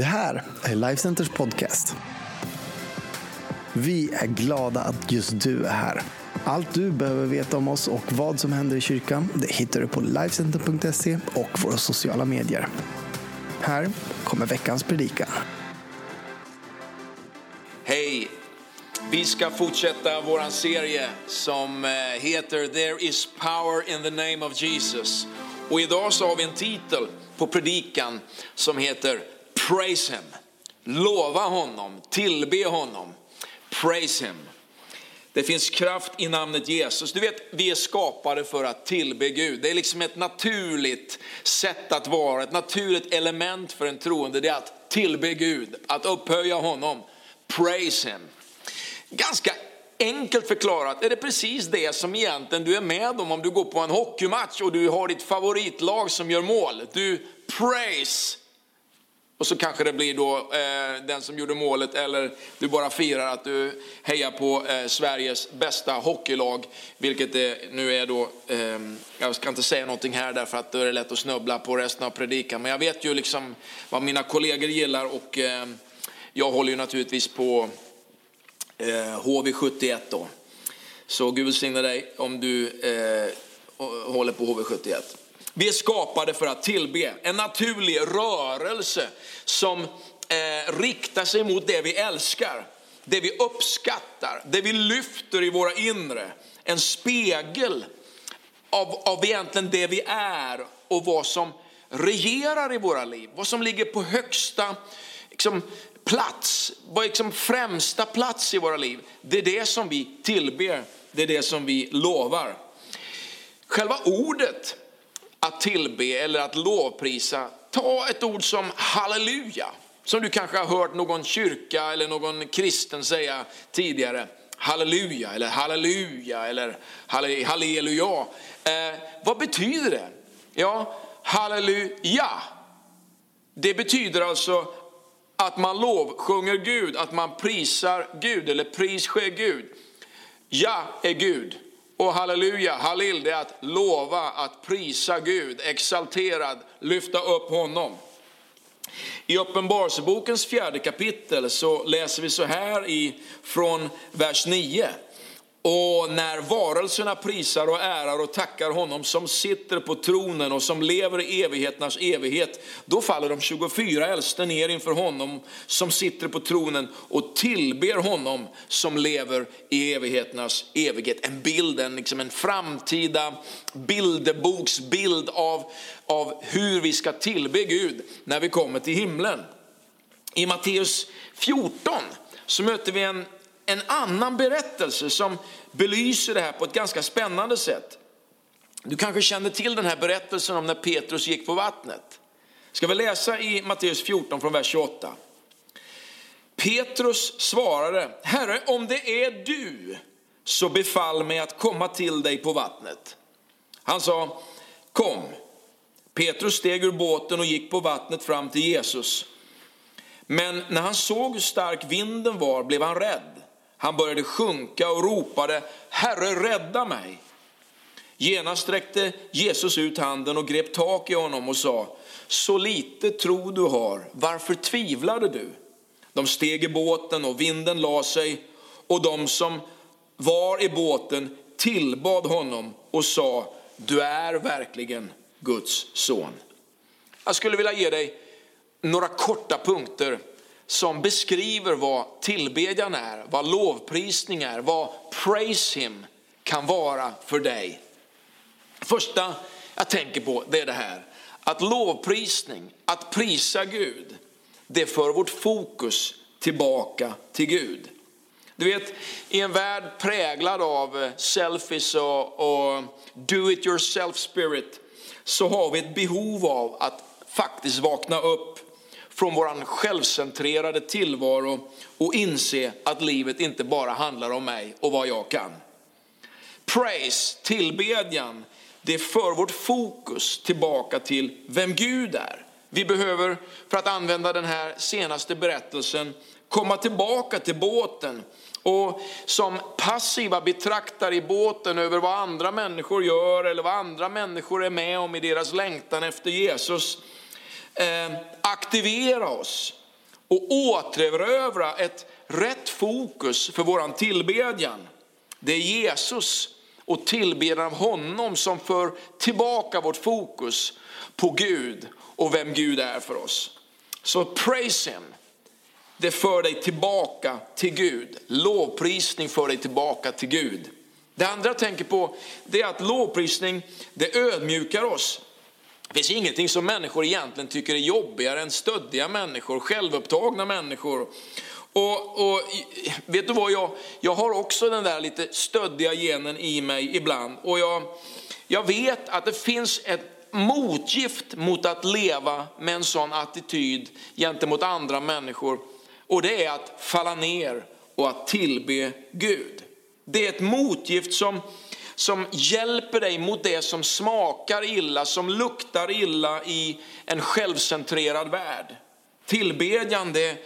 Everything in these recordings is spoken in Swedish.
Det här är Lifecenters podcast. Vi är glada att just du är här. Allt du behöver veta om oss och vad som händer i kyrkan det hittar du på Lifecenter.se och våra sociala medier. Här kommer veckans predikan. Hej! Vi ska fortsätta vår serie som eh, heter There is power in the name of Jesus. Och idag så har vi en titel på predikan som heter Praise Him. Lova honom, tillbe honom. Praise Him. Det finns kraft i namnet Jesus. Du vet, vi är skapade för att tillbe Gud. Det är liksom ett naturligt sätt att vara, ett naturligt element för en troende. Det är att tillbe Gud, att upphöja honom. Praise Him. Ganska enkelt förklarat är det precis det som egentligen du är med om om du går på en hockeymatch och du har ditt favoritlag som gör mål. Du praise och så kanske det blir då eh, den som gjorde målet eller du bara firar att du hejar på eh, Sveriges bästa hockeylag. Vilket det nu är då, eh, jag ska inte säga någonting här därför att då är det lätt att snubbla på resten av predikan. Men jag vet ju liksom vad mina kollegor gillar och eh, jag håller ju naturligtvis på eh, HV71 då. Så Gud välsigne dig om du eh, håller på HV71. Vi är skapade för att tillbe, en naturlig rörelse som eh, riktar sig mot det vi älskar, det vi uppskattar, det vi lyfter i våra inre. En spegel av, av egentligen det vi är och vad som regerar i våra liv, vad som ligger på högsta liksom, plats, vad liksom främsta plats i våra liv. Det är det som vi tillber, det är det som vi lovar. Själva ordet att tillbe eller att lovprisa, ta ett ord som halleluja, som du kanske har hört någon kyrka eller någon kristen säga tidigare. Halleluja eller halleluja eller halleluja. Eh, vad betyder det? Ja, halleluja. Det betyder alltså att man lovsjunger Gud, att man prisar Gud eller pris sker Gud. Ja är Gud. Och halleluja, halil, det är att lova, att prisa Gud, exalterad, lyfta upp honom. I Uppenbarelsebokens fjärde kapitel så läser vi så här i, från vers 9. Och när varelserna prisar och ärar och tackar honom som sitter på tronen och som lever i evigheternas evighet, då faller de 24 äldste ner inför honom som sitter på tronen och tillber honom som lever i evigheternas evighet. En bild, en, liksom en framtida bilderboksbild av, av hur vi ska tillbe Gud när vi kommer till himlen. I Matteus 14 så möter vi en en annan berättelse som belyser det här på ett ganska spännande sätt. Du kanske känner till den här berättelsen om när Petrus gick på vattnet. Ska vi läsa i Matteus 14 från vers 28. Petrus svarade, Herre om det är du så befall mig att komma till dig på vattnet. Han sa, kom. Petrus steg ur båten och gick på vattnet fram till Jesus. Men när han såg hur stark vinden var blev han rädd han började sjunka och ropade, Herre rädda mig. Genast sträckte Jesus ut handen och grep tak i honom och sa, så lite tro du har, varför tvivlade du? De steg i båten och vinden la sig och de som var i båten tillbad honom och sa, du är verkligen Guds son. Jag skulle vilja ge dig några korta punkter som beskriver vad tillbedjan är, vad lovprisning är, vad praise him kan vara för dig. Första jag tänker på det är det här, att lovprisning, att prisa Gud, det för vårt fokus tillbaka till Gud. Du vet, i en värld präglad av selfies och, och do it yourself spirit så har vi ett behov av att faktiskt vakna upp från vår självcentrerade tillvaro och inse att livet inte bara handlar om mig och vad jag kan. Praise, tillbedjan, det för vårt fokus tillbaka till vem Gud är. Vi behöver, för att använda den här senaste berättelsen, komma tillbaka till båten och som passiva betraktare i båten över vad andra människor gör eller vad andra människor är med om i deras längtan efter Jesus, Eh, aktivera oss och återerövra ett rätt fokus för våran tillbedjan. Det är Jesus och tillbedjan av honom som för tillbaka vårt fokus på Gud och vem Gud är för oss. Så praise him. Det för dig tillbaka till Gud. Lovprisning för dig tillbaka till Gud. Det andra jag tänker på det är att lovprisning det ödmjukar oss. Det finns ingenting som människor egentligen tycker är jobbigare än stöddiga människor, självupptagna människor. Och, och, vet du vad, jag, jag har också den där lite stöddiga genen i mig ibland. Och jag, jag vet att det finns ett motgift mot att leva med en sån attityd gentemot andra människor. Och det är att falla ner och att tillbe Gud. Det är ett motgift som, som hjälper dig mot det som smakar illa, som luktar illa i en självcentrerad värld. Tillbedjan det,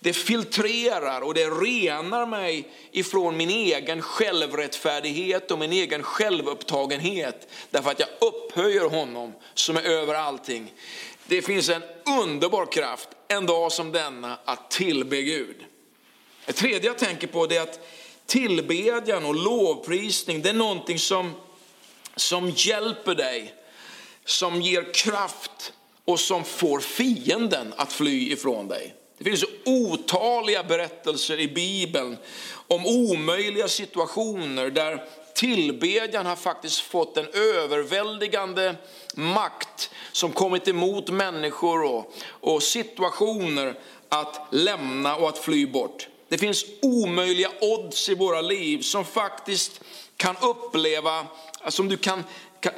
det filtrerar och det renar mig ifrån min egen självrättfärdighet och min egen självupptagenhet. Därför att jag upphöjer honom som är över allting. Det finns en underbar kraft en dag som denna att tillbe Gud. Det tredje jag tänker på är att tillbedjan och lovprisning det är någonting som, som hjälper dig, som ger kraft och som får fienden att fly ifrån dig. Det finns otaliga berättelser i Bibeln om omöjliga situationer där tillbedjan har faktiskt fått en överväldigande makt som kommit emot människor och, och situationer att lämna och att fly bort. Det finns omöjliga odds i våra liv som faktiskt kan uppleva, som du kan,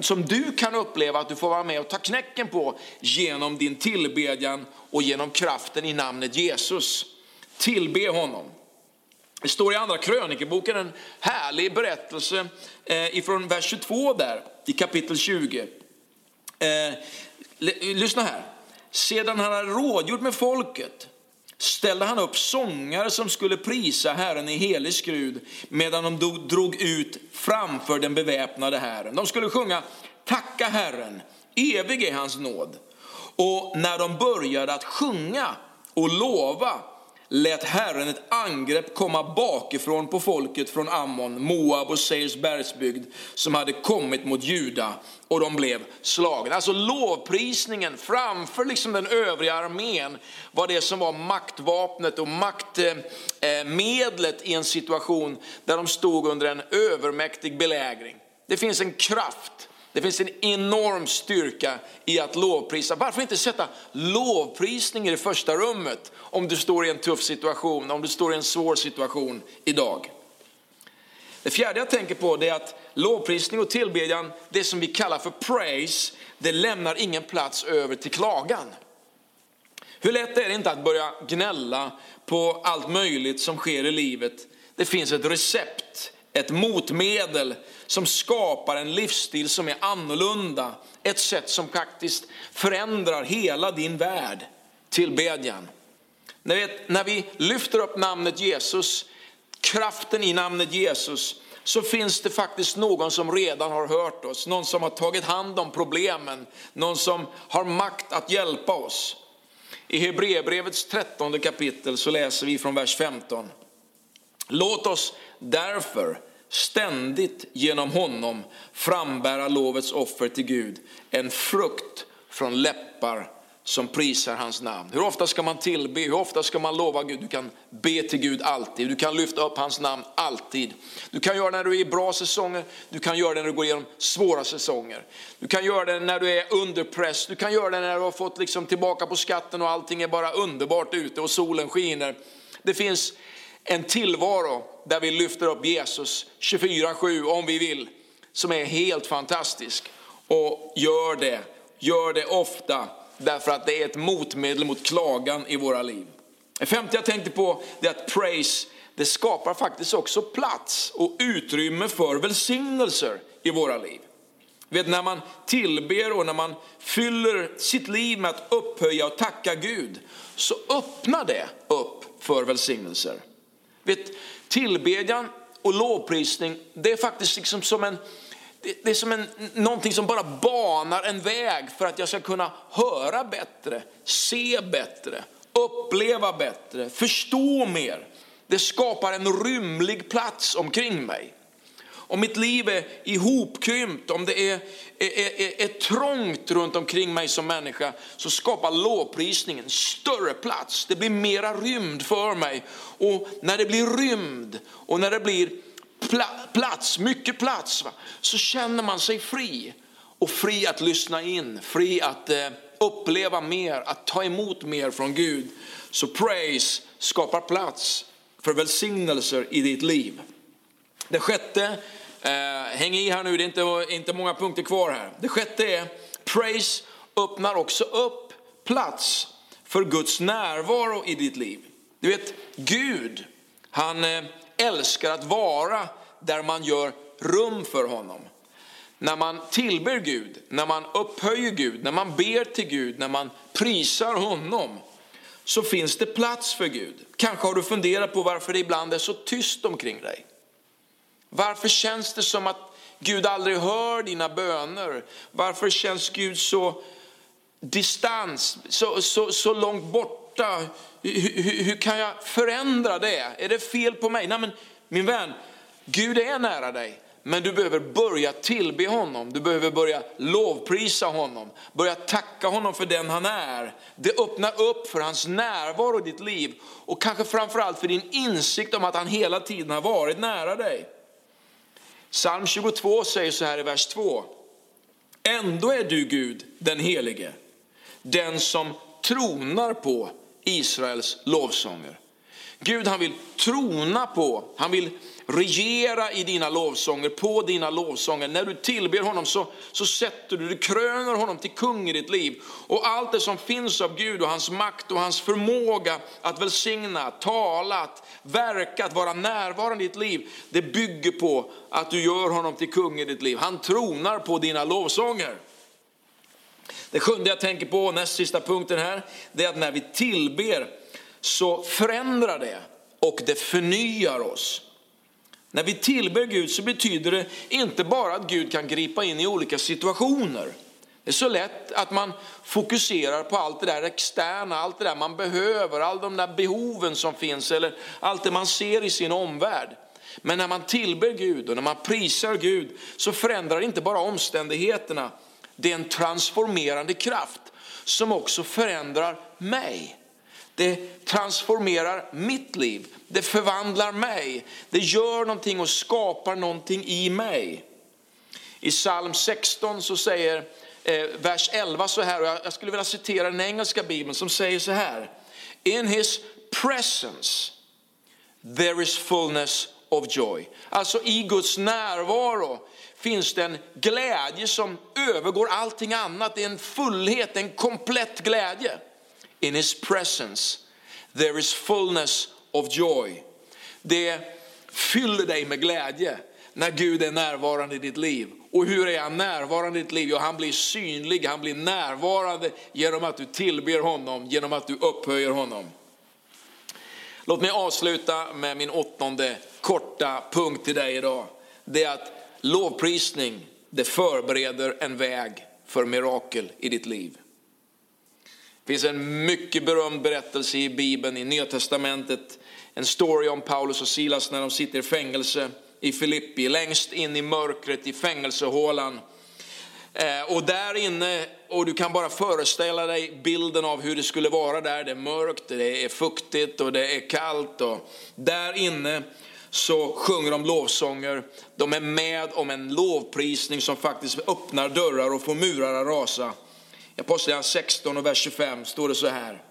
som du kan uppleva att du får vara med och ta knäcken på genom din tillbedjan och genom kraften i namnet Jesus. Tillbe honom. Det står i andra krönikeboken en härlig berättelse eh, ifrån vers 22 där i kapitel 20. Eh, lyssna här. Sedan han hade rådgjort med folket ställde han upp sångare som skulle prisa Herren i helig skrud medan de drog ut framför den beväpnade Herren. De skulle sjunga Tacka Herren, evig är hans nåd. Och när de började att sjunga och lova lät Herren ett angrepp komma bakifrån på folket från Ammon, Moab och Seirs bergsbygd som hade kommit mot Juda och de blev slagna. Alltså lovprisningen framför liksom den övriga armén var det som var maktvapnet och maktmedlet i en situation där de stod under en övermäktig belägring. Det finns en kraft det finns en enorm styrka i att lovprisa. Varför inte sätta lovprisning i det första rummet om du står i en tuff situation, om du står i en svår situation idag? Det fjärde jag tänker på är att lovprisning och tillbedjan, det som vi kallar för praise, det lämnar ingen plats över till klagan. Hur lätt är det inte att börja gnälla på allt möjligt som sker i livet? Det finns ett recept, ett motmedel som skapar en livsstil som är annorlunda. Ett sätt som faktiskt förändrar hela din värld. Tillbedjan. Ni vet, när vi lyfter upp namnet Jesus, kraften i namnet Jesus, så finns det faktiskt någon som redan har hört oss, någon som har tagit hand om problemen, någon som har makt att hjälpa oss. I Hebreerbrevets trettonde kapitel så läser vi från vers 15. Låt oss därför ständigt genom honom frambära lovets offer till Gud, en frukt från läppar som prisar hans namn. Hur ofta ska man tillbe? Hur ofta ska man lova Gud? Du kan be till Gud alltid. Du kan lyfta upp hans namn alltid. Du kan göra det när du är i bra säsonger. Du kan göra det när du går igenom svåra säsonger. Du kan göra det när du är under press. Du kan göra det när du har fått liksom tillbaka på skatten och allting är bara underbart ute och solen skiner. Det finns en tillvaro där vi lyfter upp Jesus 24-7 om vi vill, som är helt fantastisk. Och gör det, gör det ofta, därför att det är ett motmedel mot klagan i våra liv. Det femte jag tänkte på är att praise, det skapar faktiskt också plats och utrymme för välsignelser i våra liv. Vet, när man tillber och när man fyller sitt liv med att upphöja och tacka Gud, så öppnar det upp för välsignelser. Vet, tillbedjan och lovprisning, det är faktiskt liksom som en, det är som en, någonting som bara banar en väg för att jag ska kunna höra bättre, se bättre, uppleva bättre, förstå mer. Det skapar en rymlig plats omkring mig. Om mitt liv är ihopkrympt, om det är, är, är, är trångt runt omkring mig som människa, så skapar lovprisningen större plats. Det blir mera rymd för mig. Och när det blir rymd och när det blir plats, mycket plats, va, så känner man sig fri. Och fri att lyssna in, fri att eh, uppleva mer, att ta emot mer från Gud. Så praise skapar plats för välsignelser i ditt liv. Det sjätte, eh, häng i här nu, det är inte, inte många punkter kvar här. Det sjätte är, praise öppnar också upp plats för Guds närvaro i ditt liv. Du vet, Gud, han eh, älskar att vara där man gör rum för honom. När man tillber Gud, när man upphöjer Gud, när man ber till Gud, när man prisar honom, så finns det plats för Gud. Kanske har du funderat på varför det ibland är så tyst omkring dig. Varför känns det som att Gud aldrig hör dina böner? Varför känns Gud så distans, så, så, så långt borta? Hur, hur, hur, kan jag förändra det? Är det fel på mig? Nej, men min vän, Gud är nära dig. Men du behöver börja tillbe honom, du behöver börja lovprisa honom, börja tacka honom för den han är. Det öppnar upp för hans närvaro i ditt liv och kanske framförallt för din insikt om att han hela tiden har varit nära dig. Psalm 22 säger så här i vers 2. Ändå är du Gud den helige, den som tronar på Israels lovsånger. Gud han vill trona på, han vill regera i dina lovsånger, på dina lovsånger. När du tillber honom så, så sätter du, du kröner honom till kung i ditt liv. Och allt det som finns av Gud och hans makt och hans förmåga att välsigna, tala, att verka, att vara närvarande i ditt liv. Det bygger på att du gör honom till kung i ditt liv. Han tronar på dina lovsånger. Det sjunde jag tänker på, näst sista punkten här, det är att när vi tillber så förändrar det och det förnyar oss. När vi tillber Gud så betyder det inte bara att Gud kan gripa in i olika situationer. Det är så lätt att man fokuserar på allt det där externa, allt det där man behöver, alla de där behoven som finns eller allt det man ser i sin omvärld. Men när man tillber Gud och när man prisar Gud så förändrar det inte bara omständigheterna. Det är en transformerande kraft som också förändrar mig. Det transformerar mitt liv, det förvandlar mig, det gör någonting och skapar någonting i mig. I psalm 16 så säger eh, vers 11 så här, och jag, jag skulle vilja citera den engelska bibeln som säger så här. In his presence there is fullness of joy. Alltså i Guds närvaro finns det en glädje som övergår allting annat. Det är en fullhet, en komplett glädje. In his presence there is fullness of joy. Det fyller dig med glädje när Gud är närvarande i ditt liv. Och hur är han närvarande i ditt liv? Jo, han blir synlig, han blir närvarande genom att du tillber honom, genom att du upphöjer honom. Låt mig avsluta med min åttonde korta punkt till dig idag. Det är att lovprisning, det förbereder en väg för mirakel i ditt liv. Det finns en mycket berömd berättelse i Bibeln, i Nya Testamentet. En story om Paulus och Silas när de sitter i fängelse i Filippi, längst in i mörkret i fängelsehålan. Eh, och där inne, och du kan bara föreställa dig bilden av hur det skulle vara där. Det är mörkt, det är fuktigt och det är kallt. Och där inne så sjunger de lovsånger. De är med om en lovprisning som faktiskt öppnar dörrar och får murar att rasa. I Apostlagärningarna 16 och vers 25 står det så här.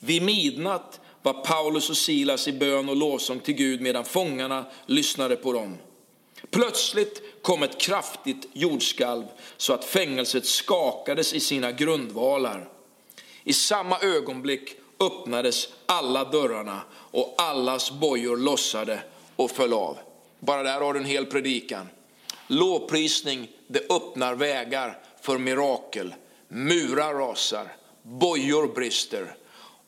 Vid midnatt var Paulus och Silas i bön och lovsång till Gud medan fångarna lyssnade på dem. Plötsligt kom ett kraftigt jordskalv så att fängelset skakades i sina grundvalar. I samma ögonblick öppnades alla dörrarna och allas bojor lossade och föll av. Bara där har du en hel predikan. Lovprisning, det öppnar vägar för mirakel. Murar rasar, bojor brister.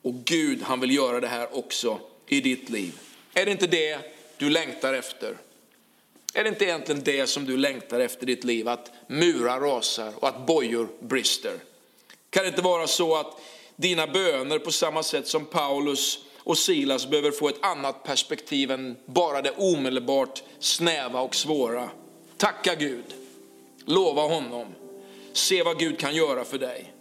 Och Gud han vill göra det här också i ditt liv. Är det inte det du längtar efter? Är det inte egentligen det som du längtar efter i ditt liv? Att murar rasar och att bojor brister? Kan det inte vara så att dina böner på samma sätt som Paulus och Silas behöver få ett annat perspektiv än bara det omedelbart snäva och svåra. Tacka Gud, lova honom, se vad Gud kan göra för dig.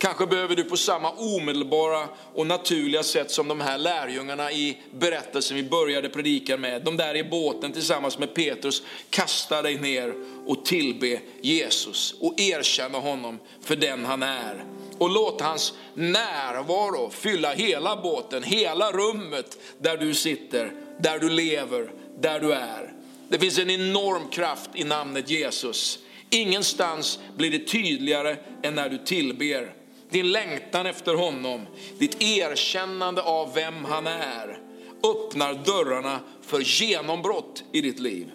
Kanske behöver du på samma omedelbara och naturliga sätt som de här lärjungarna i berättelsen vi började predika med, de där i båten tillsammans med Petrus, kasta dig ner och tillbe Jesus och erkänna honom för den han är. Och låt hans närvaro fylla hela båten, hela rummet där du sitter, där du lever, där du är. Det finns en enorm kraft i namnet Jesus. Ingenstans blir det tydligare än när du tillber din längtan efter honom, ditt erkännande av vem han är, öppnar dörrarna för genombrott i ditt liv.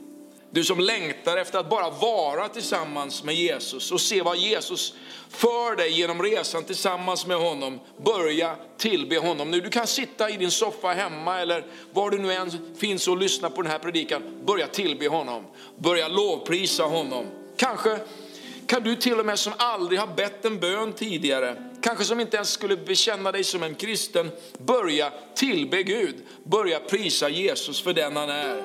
Du som längtar efter att bara vara tillsammans med Jesus och se vad Jesus för dig genom resan tillsammans med honom. Börja tillbe honom nu. Du kan sitta i din soffa hemma eller var du nu än finns och lyssna på den här predikan. Börja tillbe honom. Börja lovprisa honom. Kanske kan du till och med som aldrig har bett en bön tidigare, kanske som inte ens skulle bekänna dig som en kristen, börja tillbe Gud, börja prisa Jesus för den han är.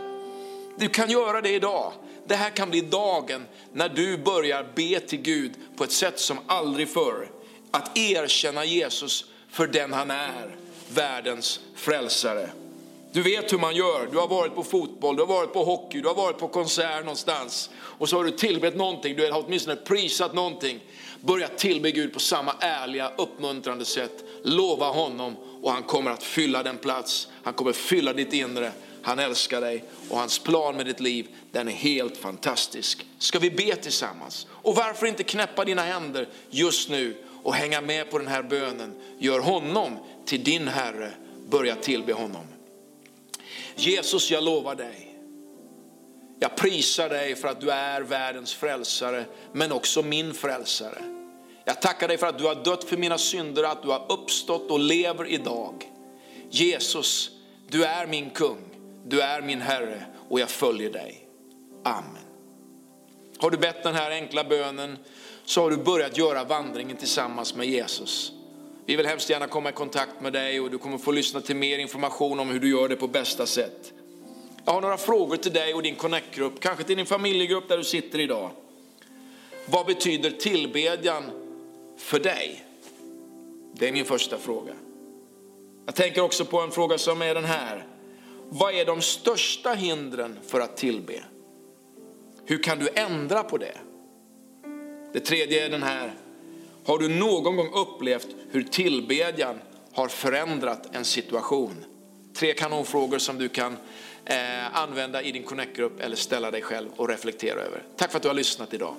Du kan göra det idag. Det här kan bli dagen när du börjar be till Gud på ett sätt som aldrig förr. Att erkänna Jesus för den han är, världens frälsare. Du vet hur man gör. Du har varit på fotboll, du har varit på hockey, du har varit på konsert någonstans. Och så har du tillbett någonting, du har åtminstone prisat någonting. Börja tillbe Gud på samma ärliga, uppmuntrande sätt. Lova honom och han kommer att fylla den plats. Han kommer fylla ditt inre. Han älskar dig och hans plan med ditt liv, den är helt fantastisk. Ska vi be tillsammans? Och varför inte knäppa dina händer just nu och hänga med på den här bönen? Gör honom till din Herre, börja tillbe honom. Jesus, jag lovar dig. Jag prisar dig för att du är världens frälsare, men också min frälsare. Jag tackar dig för att du har dött för mina synder, att du har uppstått och lever idag. Jesus, du är min kung, du är min Herre och jag följer dig. Amen. Har du bett den här enkla bönen så har du börjat göra vandringen tillsammans med Jesus. Vi vill hemskt gärna komma i kontakt med dig och du kommer få lyssna till mer information om hur du gör det på bästa sätt. Jag har några frågor till dig och din connect-grupp, kanske till din familjegrupp där du sitter idag. Vad betyder tillbedjan för dig? Det är min första fråga. Jag tänker också på en fråga som är den här. Vad är de största hindren för att tillbe? Hur kan du ändra på det? Det tredje är den här. Har du någon gång upplevt hur tillbedjan har förändrat en situation? Tre kanonfrågor som du kan eh, använda i din connect-grupp eller ställa dig själv och reflektera över. Tack för att du har lyssnat idag.